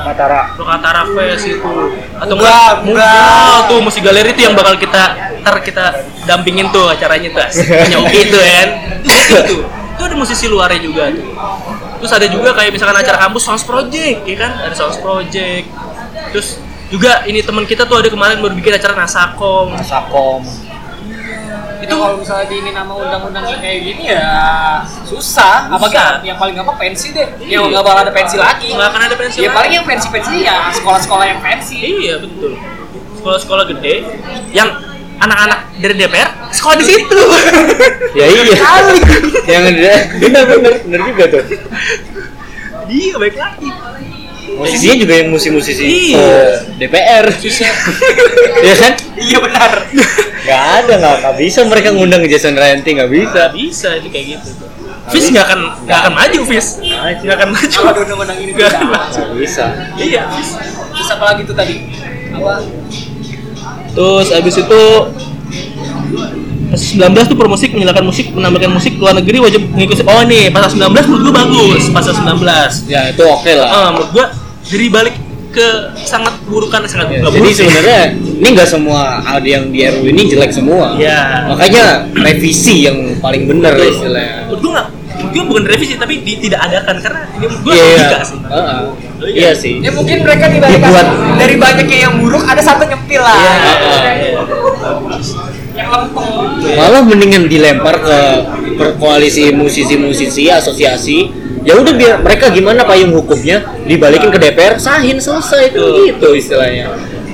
Katara. Lokatara. Fest itu. Atau enggak. Murah tuh musik galeri itu yang bakal kita ntar kita dampingin tuh acaranya tuh punya Uki tuh ya kan. Itu itu itu ada musisi luarnya juga tuh. Terus ada juga kayak misalkan acara kampus Sounds Project ya kan? Ada Sounds Project. Terus juga ini teman kita tuh ada kemarin baru bikin acara Nasakom Sakom. Itu kalau misalnya di ini nama undang-undang kayak gini ya susah. Susah. Apalagi yang paling gampang pensi deh. Iya. Yang nggak bakal ada pensi lagi. nggak akan ada pensi Ya lagi. paling yang pensi-pensi ya sekolah-sekolah yang pensi. Iya betul. Sekolah-sekolah gede yang anak-anak dari DPR sekolah di situ. Ya iya. Yang ada bener bener bener juga tuh. Iya baik lagi. Musisinya juga yang musisi-musisi Iya. eh, DPR. Iya kan? Iya benar. Gak ada nggak nggak bisa mereka ngundang Jason Ranti nggak bisa. Nggak bisa itu kayak gitu. Fis nggak akan nggak akan maju Fis. Nggak akan maju. Kalau undang-undang ini Nggak akan maju. Bisa. Iya Fis. Terus apa lagi tuh tadi? Apa? Terus abis itu 19 tuh permusik menyalakan musik menampilkan musik luar negeri wajib mengikuti oh nih pasal 19 menurut gua bagus pasal 19 Ya itu oke lah. Ah, menurut gua dari balik ke sangat burukan sangat Ya, jadi sebenarnya ini nggak semua hal yang di RU ini jelek semua. Iya. Makanya revisi yang paling bener istilahnya. menurut gua bukan revisi tapi di, tidak adakan karena ini menurut gua Iya, logika sih Heeh. Logika. Iya sih. Ya mungkin mereka dibalik Dibuat. dari banyaknya yang buruk ada satu nyempil lah. Iya. Yang lempeng. Malah mendingan dilempar ke per- koalisi musisi-musisi asosiasi. Ya udah biar mereka gimana payung hukumnya dibalikin ke DPR sahin selesai itu Betul. gitu istilahnya.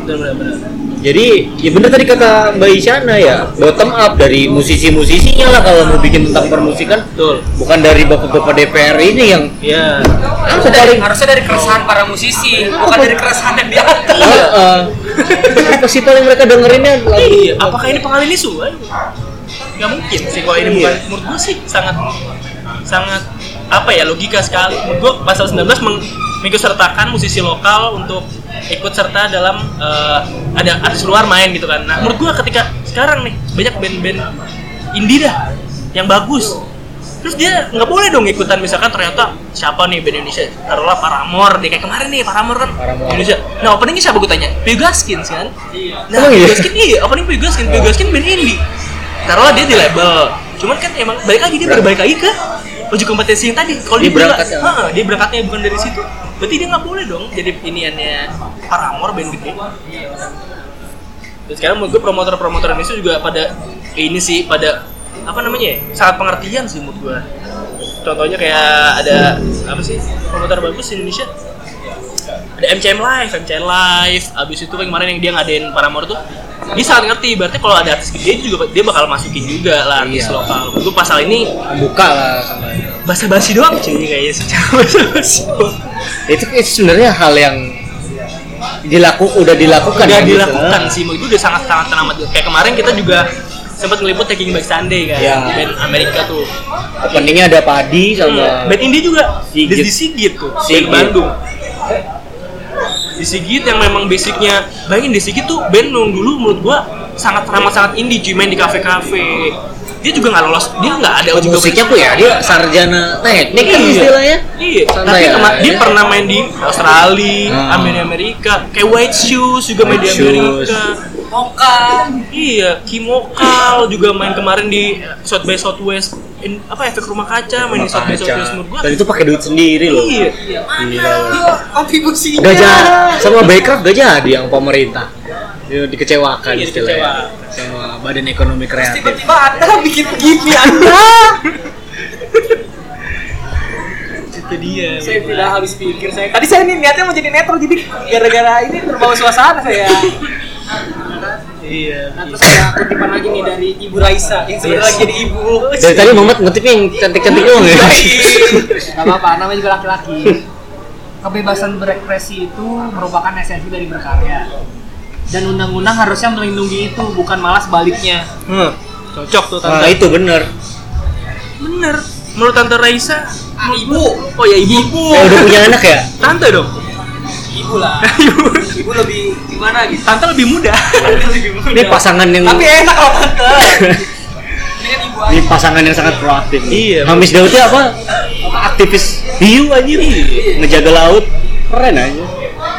benar-benar Jadi ya bener tadi kata Mbak Isyana ya bottom up dari musisi-musisinya lah kalau mau bikin tentang permusikan betul bukan dari bapak-bapak DPR ini yang Iya. Harusnya dari, harusnya dari keresahan para musisi, bukan dari keresahan yang di atas. Heeh. apa sih paling mereka dengerinnya lagu Iya, apakah ini pengalian isu? Ayo. Nggak mungkin sih kalau ini Iya. bukan menurut gua sih sangat sangat apa ya logika sekali. Menurut gua pasal 19 meng, mengikutsertakan musisi lokal untuk ikut serta dalam eh, ada artis luar main gitu kan. Nah, menurut gua ketika sekarang nih banyak band-band indie dah yang bagus. Terus dia nggak boleh dong ikutan misalkan ternyata siapa nih band Indonesia taruhlah Paramore nih kayak kemarin nih Paramore kan Paramore. Indonesia. Nah openingnya siapa gue tanya? Pegaskins kan? Nah, Emang iya? Pegaskin iya, opening Pegaskin, Pegaskin band indie. Taruhlah dia di label. Cuman kan emang balik lagi dia berbalik lagi ke uji kompetensi yang tadi. Kalau Dia dia, berangkat, ya. Heeh, dia berangkatnya bukan dari situ, berarti dia nggak boleh dong jadi iniannya Paramore band gede. Dan sekarang menurut gue promotor-promotor Indonesia juga pada ini sih pada apa namanya ya? Sangat pengertian sih menurut gue contohnya kayak ada apa sih promotor bagus di Indonesia? Ada MCM Live, MCM Live, abis itu kan kemarin yang dia ngadain Paramore tuh dia sangat ngerti, berarti kalau ada artis gede juga dia bakal masukin juga lah artis Iya. lokal. Itu pasal ini buka lah sama basa basi doang cuy kayaknya secara basi itu, itu sebenarnya hal yang dilaku udah dilakukan udah ya, gitu. dilakukan sih, itu udah sangat sangat teramat. Kayak kemarin kita juga sempat ngeliput Taking Back Sunday kan, Iya. band Amerika tuh. openingnya ada padi sama Band indie juga, Sigit. di Sigit tuh, Sigit. band Bandung. Di Sigit yang memang basicnya, bayangin di Sigit tuh band yang dulu menurut gua sangat teramat sangat indie, cuy main di kafe-kafe. Dia juga nggak lolos, dia nggak ada juga musiknya tuh ya dia sarjana teknik kan Iya. istilahnya Iya, Santai tapi aja. dia pernah main di Australia, Hmm. Amerika, Amerika, kayak White Shoes juga main di Shoes. Moka. Iya, Kimokal juga main kemarin di South by Southwest in, apa efek rumah kaca main di South by Southwest menurut gua. dan itu pakai duit sendiri loh Iya. Gila. Kontribusinya. gak jadi sama Backcraft gak jadi yang pemerintah Dia dikecewakan Iya, istilahnya sama badan ekonomi kreatif Tiba-tiba Anda bikin begini Anda. Itu dia. saya tidak habis pikir saya. Tadi saya ini niatnya mau jadi netral jadi gara-gara ini terbawa suasana saya. Iya. Nah, terus ada kutipan lagi nih dari Ibu Raisa yang sebenarnya lagi jadi ibu. dari tadi Muhammad ngutipnya yang cantik-cantik doang ya Gak apa-apa, namanya juga laki-laki. Kebebasan berekspresi itu merupakan esensi dari berkarya. Dan undang-undang harusnya melindungi itu, bukan malah sebaliknya. Hmm. Cocok tuh nah tante. itu bener Bener. Menurut tante Raisa, Ah, ibu. oh ya ibu. eh udah punya anak ya Tante dong. Ibu lah. Ibu lebih gimana gitu? Tante lebih muda. lebih muda. ini pasangan yang Tapi enak loh tante. Ini kan ibu ini pasangan yang sangat proaktif nih. Iya. Hamis Daud apa apa aktivis hiu anjir ngejaga laut keren aja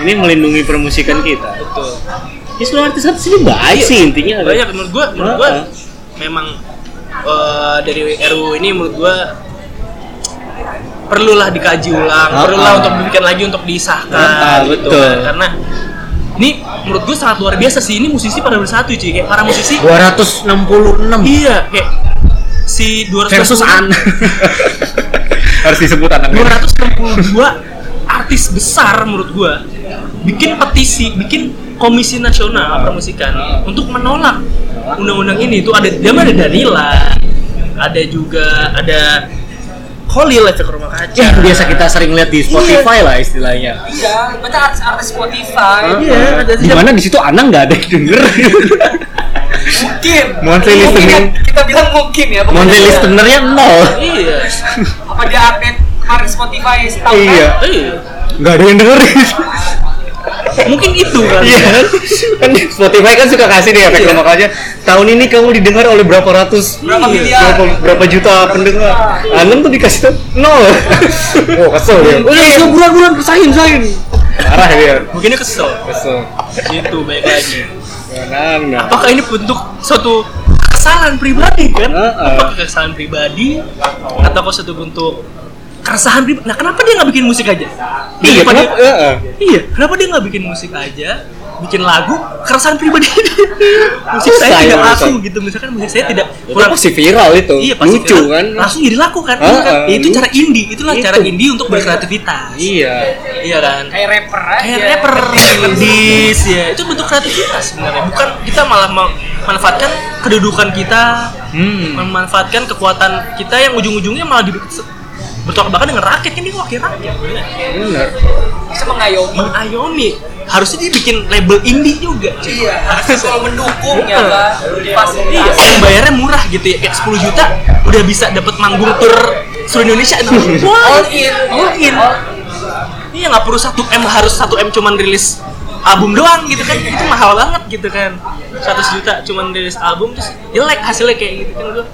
ini melindungi permusikan kita Betul. ya seluruh artis-artis ini baik Iya. sih intinya banyak menurut gua menurut gua memang eh, dari RU ini menurut gua perlulah dikaji ulang, Heeh. perlulah untuk dibikin lagi untuk disahkan Heeh, gitu betul. kan. Karena ini menurut gua sangat luar biasa sih. Ini musisi pada bersatu cuy kayak para musisi 266 iya kayak si 200 versus An. Harus disebut anaknya 262 artis besar menurut gua bikin petisi, bikin komisi nasional permusikan untuk menolak undang-undang ini. Itu ada dia ada Danila, ada juga ada Holil efek rumah kaca. ya biasa kita sering lihat di Spotify lah istilahnya Iya, banyak artis-artis Spotify. Iya, ada di mana di situ Anang nggak ada yang denger Mungkin. Monthly Mungkin listening. ya, Kita bilang mungkin ya. monthly dia- listenernya nol Iya. Apa dia update kemarin Spotify setahun iya? Iya. nggak ada yang dengerin Mungkin itu kali. Iya kan Spotify kan suka kasih nih efek Iya. makanya tahun ini kamu didengar oleh berapa ratus Berapa Iya. miliar? berapa, berapa juta pendengar Anam tuh dikasih tuh nol oh kesel dia udah udah bulan bulan sahin sahin marah dia Mungkin dia kesel. kesel Itu baik lagi. Anang nah. Apakah ini bentuk suatu kesalahan pribadi kan? Heeh. Apakah kesalahan pribadi atau suatu bentuk keresahan pribadi? Nah, kenapa dia nggak bikin musik aja? iya kenapa Heeh. Iya, kenapa dia nggak bikin musik aja? Bikin lagu keresahan pribadi musik Susah saya tidak laku gitu misalkan musik saya tidak itu pasti viral itu iya pasti lucu viral. kan langsung jadi laku kan, Iya kan? ah, itu cara lucu. indie itulah Itu. cara indie untuk berkreativitas iya iya kan Kayak rapper aja. kayak rapper dis ya itu bentuk kreativitas sebenarnya bukan kita malah memanfaatkan kedudukan kita hmm. memanfaatkan kekuatan kita yang ujung-ujungnya malah di bertolak belakang dengan rakyat kan dia wakil rakyat bener Bisa mengayomi. mengayomi harusnya dia bikin label indie juga Iya, harusnya kalau mendukung ya kan. Iya, yang bayarnya murah gitu ya, kayak 10 juta udah bisa dapat manggung tur seluruh Indonesia. Wah, All in. all in. Iya nggak perlu 1 m harus 1 m cuman rilis album doang gitu kan, itu mahal banget gitu kan. 100 juta cuman rilis album terus jelek hasilnya kayak gitu kan gua.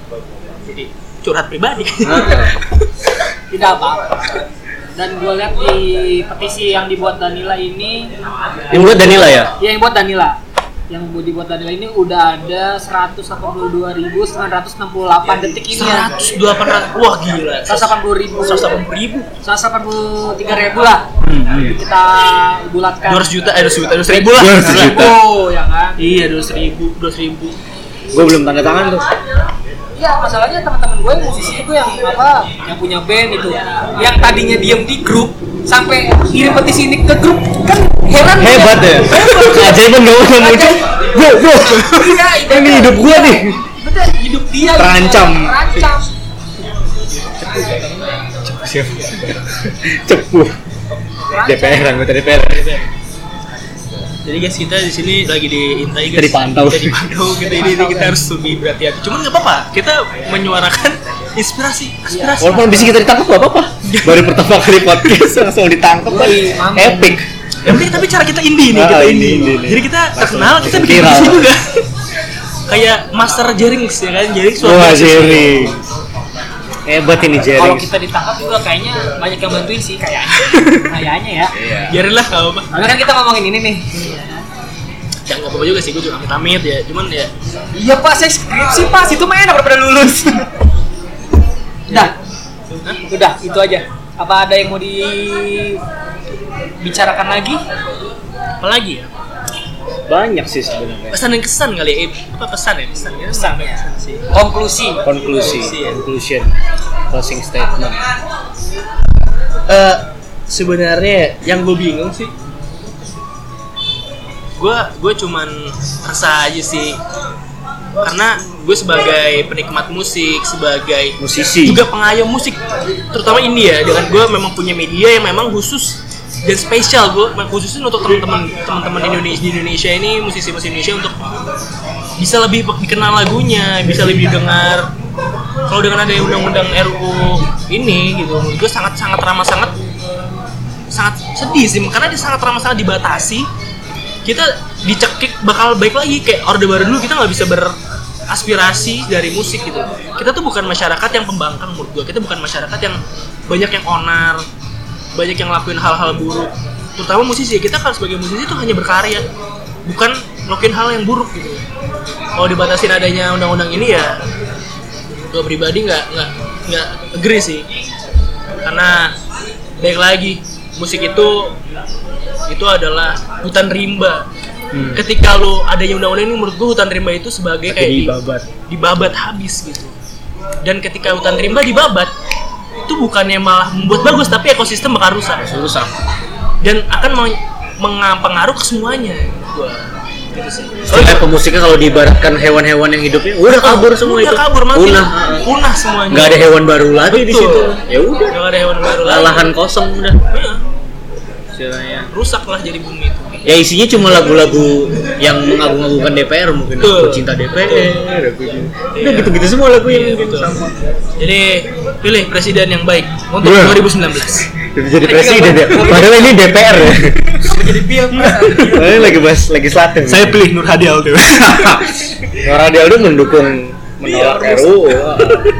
Curhat pribadi. Tidak apa-apa. Dan gue lihat di petisi yang dibuat Danila ini, yang buat Danila ya? Ya yang buat Danila, yang bu- dibuat Danila ini udah ada 182.968 detik ini ya. 100 800 wah gila. 180 ribu. 180 ribu? 183 ribu lah. Hmm, kita bulatkan. 200 juta eh 200 juta 200 ribu lah. 200 juta. ribu ya kan? Iya 200 ribu 200 ribu. Gue belum tanda tangan tuh ya masalahnya teman-teman gue yang musisi itu yang apa yang punya band itu yang tadinya diem di grup sampai ngirim petisi ini ke grup kan heran Hebat ya. Keajaiban gak usah muncul. Bro, bro. Ini hidup gua nih. Betul, hidup dia Terancam. gitu. terancam Cepuh. DPR anggota DPR. Jadi guys kita di sini lagi diintai Kita guys. dipantau. Kita dipantau. Kita ini, ini kita harus lebih berhati-hati. Cuman nggak apa-apa. Kita menyuarakan inspirasi, aspirasi. Walaupun bisa kita ditangkap gak apa-apa. Baru pertama kali podcast langsung ditangkap kan. Epic. Penting tapi cara kita indie nih, Ah, kita indie, indie. indie, indie. Jadi kita terkenal, kita bikin juga. Kayak Master Jerings ya kan, Jerings suara Wah, musik. Jerry. Hebat ini Jerry. kalau kita ditangkap juga kayaknya banyak yang bantuin sih kayaknya kayaknya ya Iya. Biarin lah, nggak apa-apa. karena kan kita ngomongin ini nih Ya nggak apa-apa juga sih, gue juga amit-amit ya. Cuman ya, iya pak saya skripsi pas itu mah enak daripada lulus udah Hah? udah itu aja apa ada yang mau dibicarakan lagi apalagi ya? Banyak sih sebenarnya. Pesan dan kesan kali ya? Eh, Apa pesan ya? Pesan ya? Pesan, ya. Pesan sih. konklusi Konklusi, conclusion, closing statement. Eh, sebenarnya yang gue bingung sih gue gue cuman resah aja sih karena gue sebagai penikmat musik sebagai Musisi. juga pengayom musik terutama India dengan gue memang punya media yang memang khusus dan spesial gue khususin untuk teman-teman teman-teman Indonesia di Indonesia ini musisi-musisi Indonesia untuk bisa lebih dikenal lagunya bisa lebih dengar kalau dengan ada undang-undang RUU ini gitu gue sangat sangat ramah sangat sangat sedih sih. Karena dia sangat ramah sangat dibatasi. Kita dicekik bakal baik lagi. Kayak orde baru dulu kita nggak bisa beraspirasi dari musik gitu. Kita tuh bukan masyarakat yang pembangkang menurut gue kita bukan masyarakat yang banyak yang onar banyak yang ngelakuin hal-hal buruk. Terutama musisi kita kan sebagai musisi tuh hanya berkarya bukan ngelakuin hal yang buruk gitu. Kalau dibatasin adanya undang-undang ini ya gue pribadi nggak nggak nggak agree sih. Karena baik lagi musik itu itu adalah hutan rimba. Hmm. ketika lo adanya undang-undang ini menurut gue hutan rimba itu sebagai kayak di- babat. dibabat habis gitu. Dan ketika hutan rimba dibabat itu bukannya malah membuat bagus tapi ekosistem bakal rusak Rusak. dan akan meng- mengapengaruh ke semuanya gua gitu sih Soalnya pemusiknya kalau diibaratkan hewan-hewan yang hidupnya udah kabur semua udah itu. kabur mati Punah. punah semuanya Nggak ada hewan baru lagi di Betul. situ. Ya udah. Nggak ada hewan baru lagi Lahan kosong udah. Iya, Istilahnya. rusak lah jadi bumi itu Ya isinya cuma lagu-lagu yang mengagung-agungkan DPR mungkin. Aku cinta DPR. Aku cinta. Udah gitu-gitu semua lagu yang Iya, mungkin sama. jadi pilih presiden yang baik untuk Wah. 2019 Jadi presiden ya. Padahal ini DPR ya. jadi pilpres Ini lagi bahas legislatif. pilih Nur Hadi tuh Nora Aldo mendukung menolak Iya, RUU.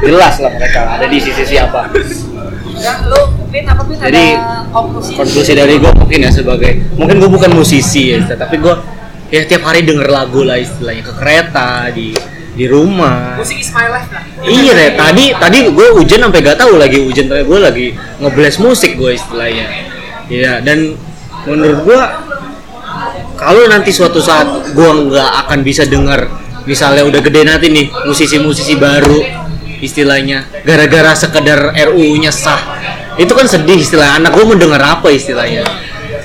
Jelas lah mereka ada di sisi siapa. ya lu Pin apa Pin Jadi, ada konklusi Konklusi dari gue mungkin ya sebagai mungkin gue bukan musisi ya, tapi gue ya tiap hari denger lagu lah istilahnya ke kereta di di rumah. musik is my life lah Iya deh, tadi tadi gue hujan sampai gak tahu lagi hujan tapi gue lagi ngebles musik gue istilahnya. Iya dan menurut gue kalau nanti suatu saat gue nggak akan bisa dengar misalnya udah gede nanti nih musisi-musisi baru istilahnya gara-gara sekedar RUU-nya sah itu kan sedih istilah anak gue mendengar apa istilahnya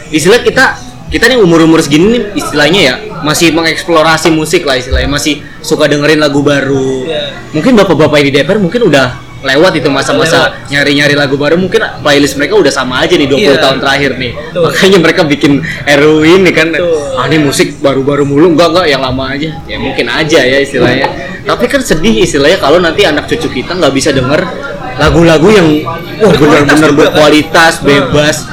istilah kita kita nih umur-umur segini nih istilahnya ya masih mengeksplorasi musik lah istilahnya masih suka dengerin lagu baru Iya. mungkin bapak-bapak di DPR mungkin udah lewat itu masa-masa nyari-nyari lagu baru mungkin playlist mereka udah sama aja nih 20 Iya. tahun terakhir nih Betul. makanya mereka bikin RUU ini kan Betul. ah ini musik baru-baru mulu enggak enggak yang lama aja ya mungkin aja ya istilahnya tapi kan sedih istilahnya kalau nanti anak cucu kita nggak bisa denger lagu-lagu yang wah benar-benar berkualitas bebas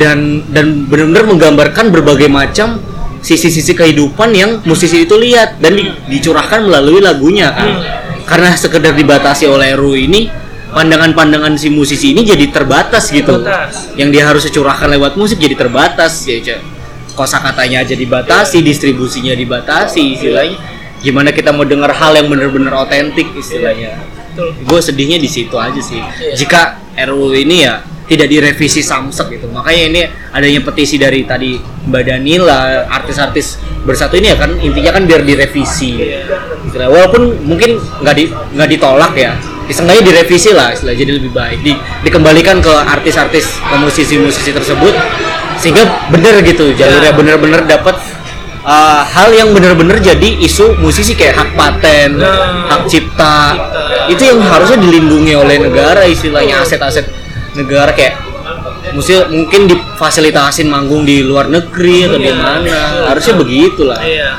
dan dan benar-benar menggambarkan berbagai macam sisi-sisi kehidupan yang musisi itu lihat dan di- dicurahkan melalui lagunya kan. Karena sekedar dibatasi oleh RUU ini pandangan-pandangan si musisi ini jadi terbatas gitu. Terbatas. yang dia harus curahkan lewat musik jadi terbatas ya Cak. kosa katanya aja dibatasi distribusinya dibatasi istilahnya. Gimana kita mau dengar hal yang benar-benar otentik istilahnya. Gue sedihnya di situ aja sih. Iya. jika RUU ini ya tidak direvisi samsek gitu. Makanya ini adanya petisi dari tadi Mbak Danila artis-artis bersatu ini ya kan intinya kan biar direvisi. Gitu lah. walaupun mungkin nggak di nggak ditolak ya. Seenggaknya direvisi lah istilah jadi lebih baik. Di, dikembalikan ke artis-artis ke musisi-musisi tersebut sehingga bener gitu jalurnya bener-bener dapat uh, hal yang bener-bener jadi isu musisi kayak hak paten, Nah. hak cipta, itu yang harusnya dilindungi oleh negara istilahnya aset-aset negara kayak musik mungkin difasilitasin manggung di luar negeri atau di Iya. mana harusnya begitulah Iya.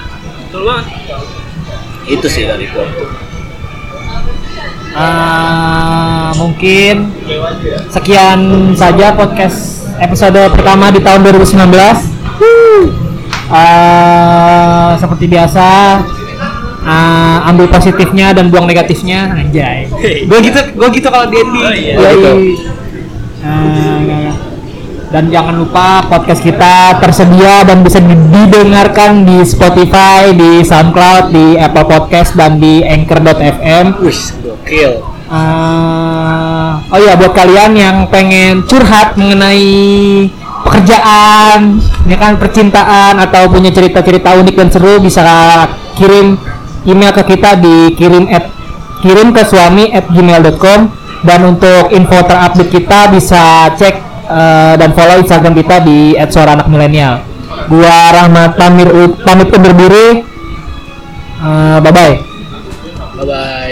Betul banget. itu sih dari gua Ah, mungkin sekian saja podcast episode pertama di tahun 2019. Ah, seperti biasa ah, ambil positifnya dan buang negatifnya anjay. Gue gitu, gue gitu kalau di. Oh, iya. Yoi. Gitu. Ah, dan jangan lupa podcast kita tersedia dan bisa didengarkan di Spotify, di SoundCloud, di Apple Podcast dan di Anchor.fm. wih gokil Ah, oh ya buat kalian yang pengen curhat mengenai pekerjaan, ya kan percintaan atau punya cerita-cerita unik dan seru bisa kirim email ke kita di kirim at kirim ke suami at gmail.com dan untuk info terupdate kita bisa cek eh, dan follow Instagram kita di @suara anak milenial. Gua Rahmat Tamir pamit undur diri. bye bye. bye bye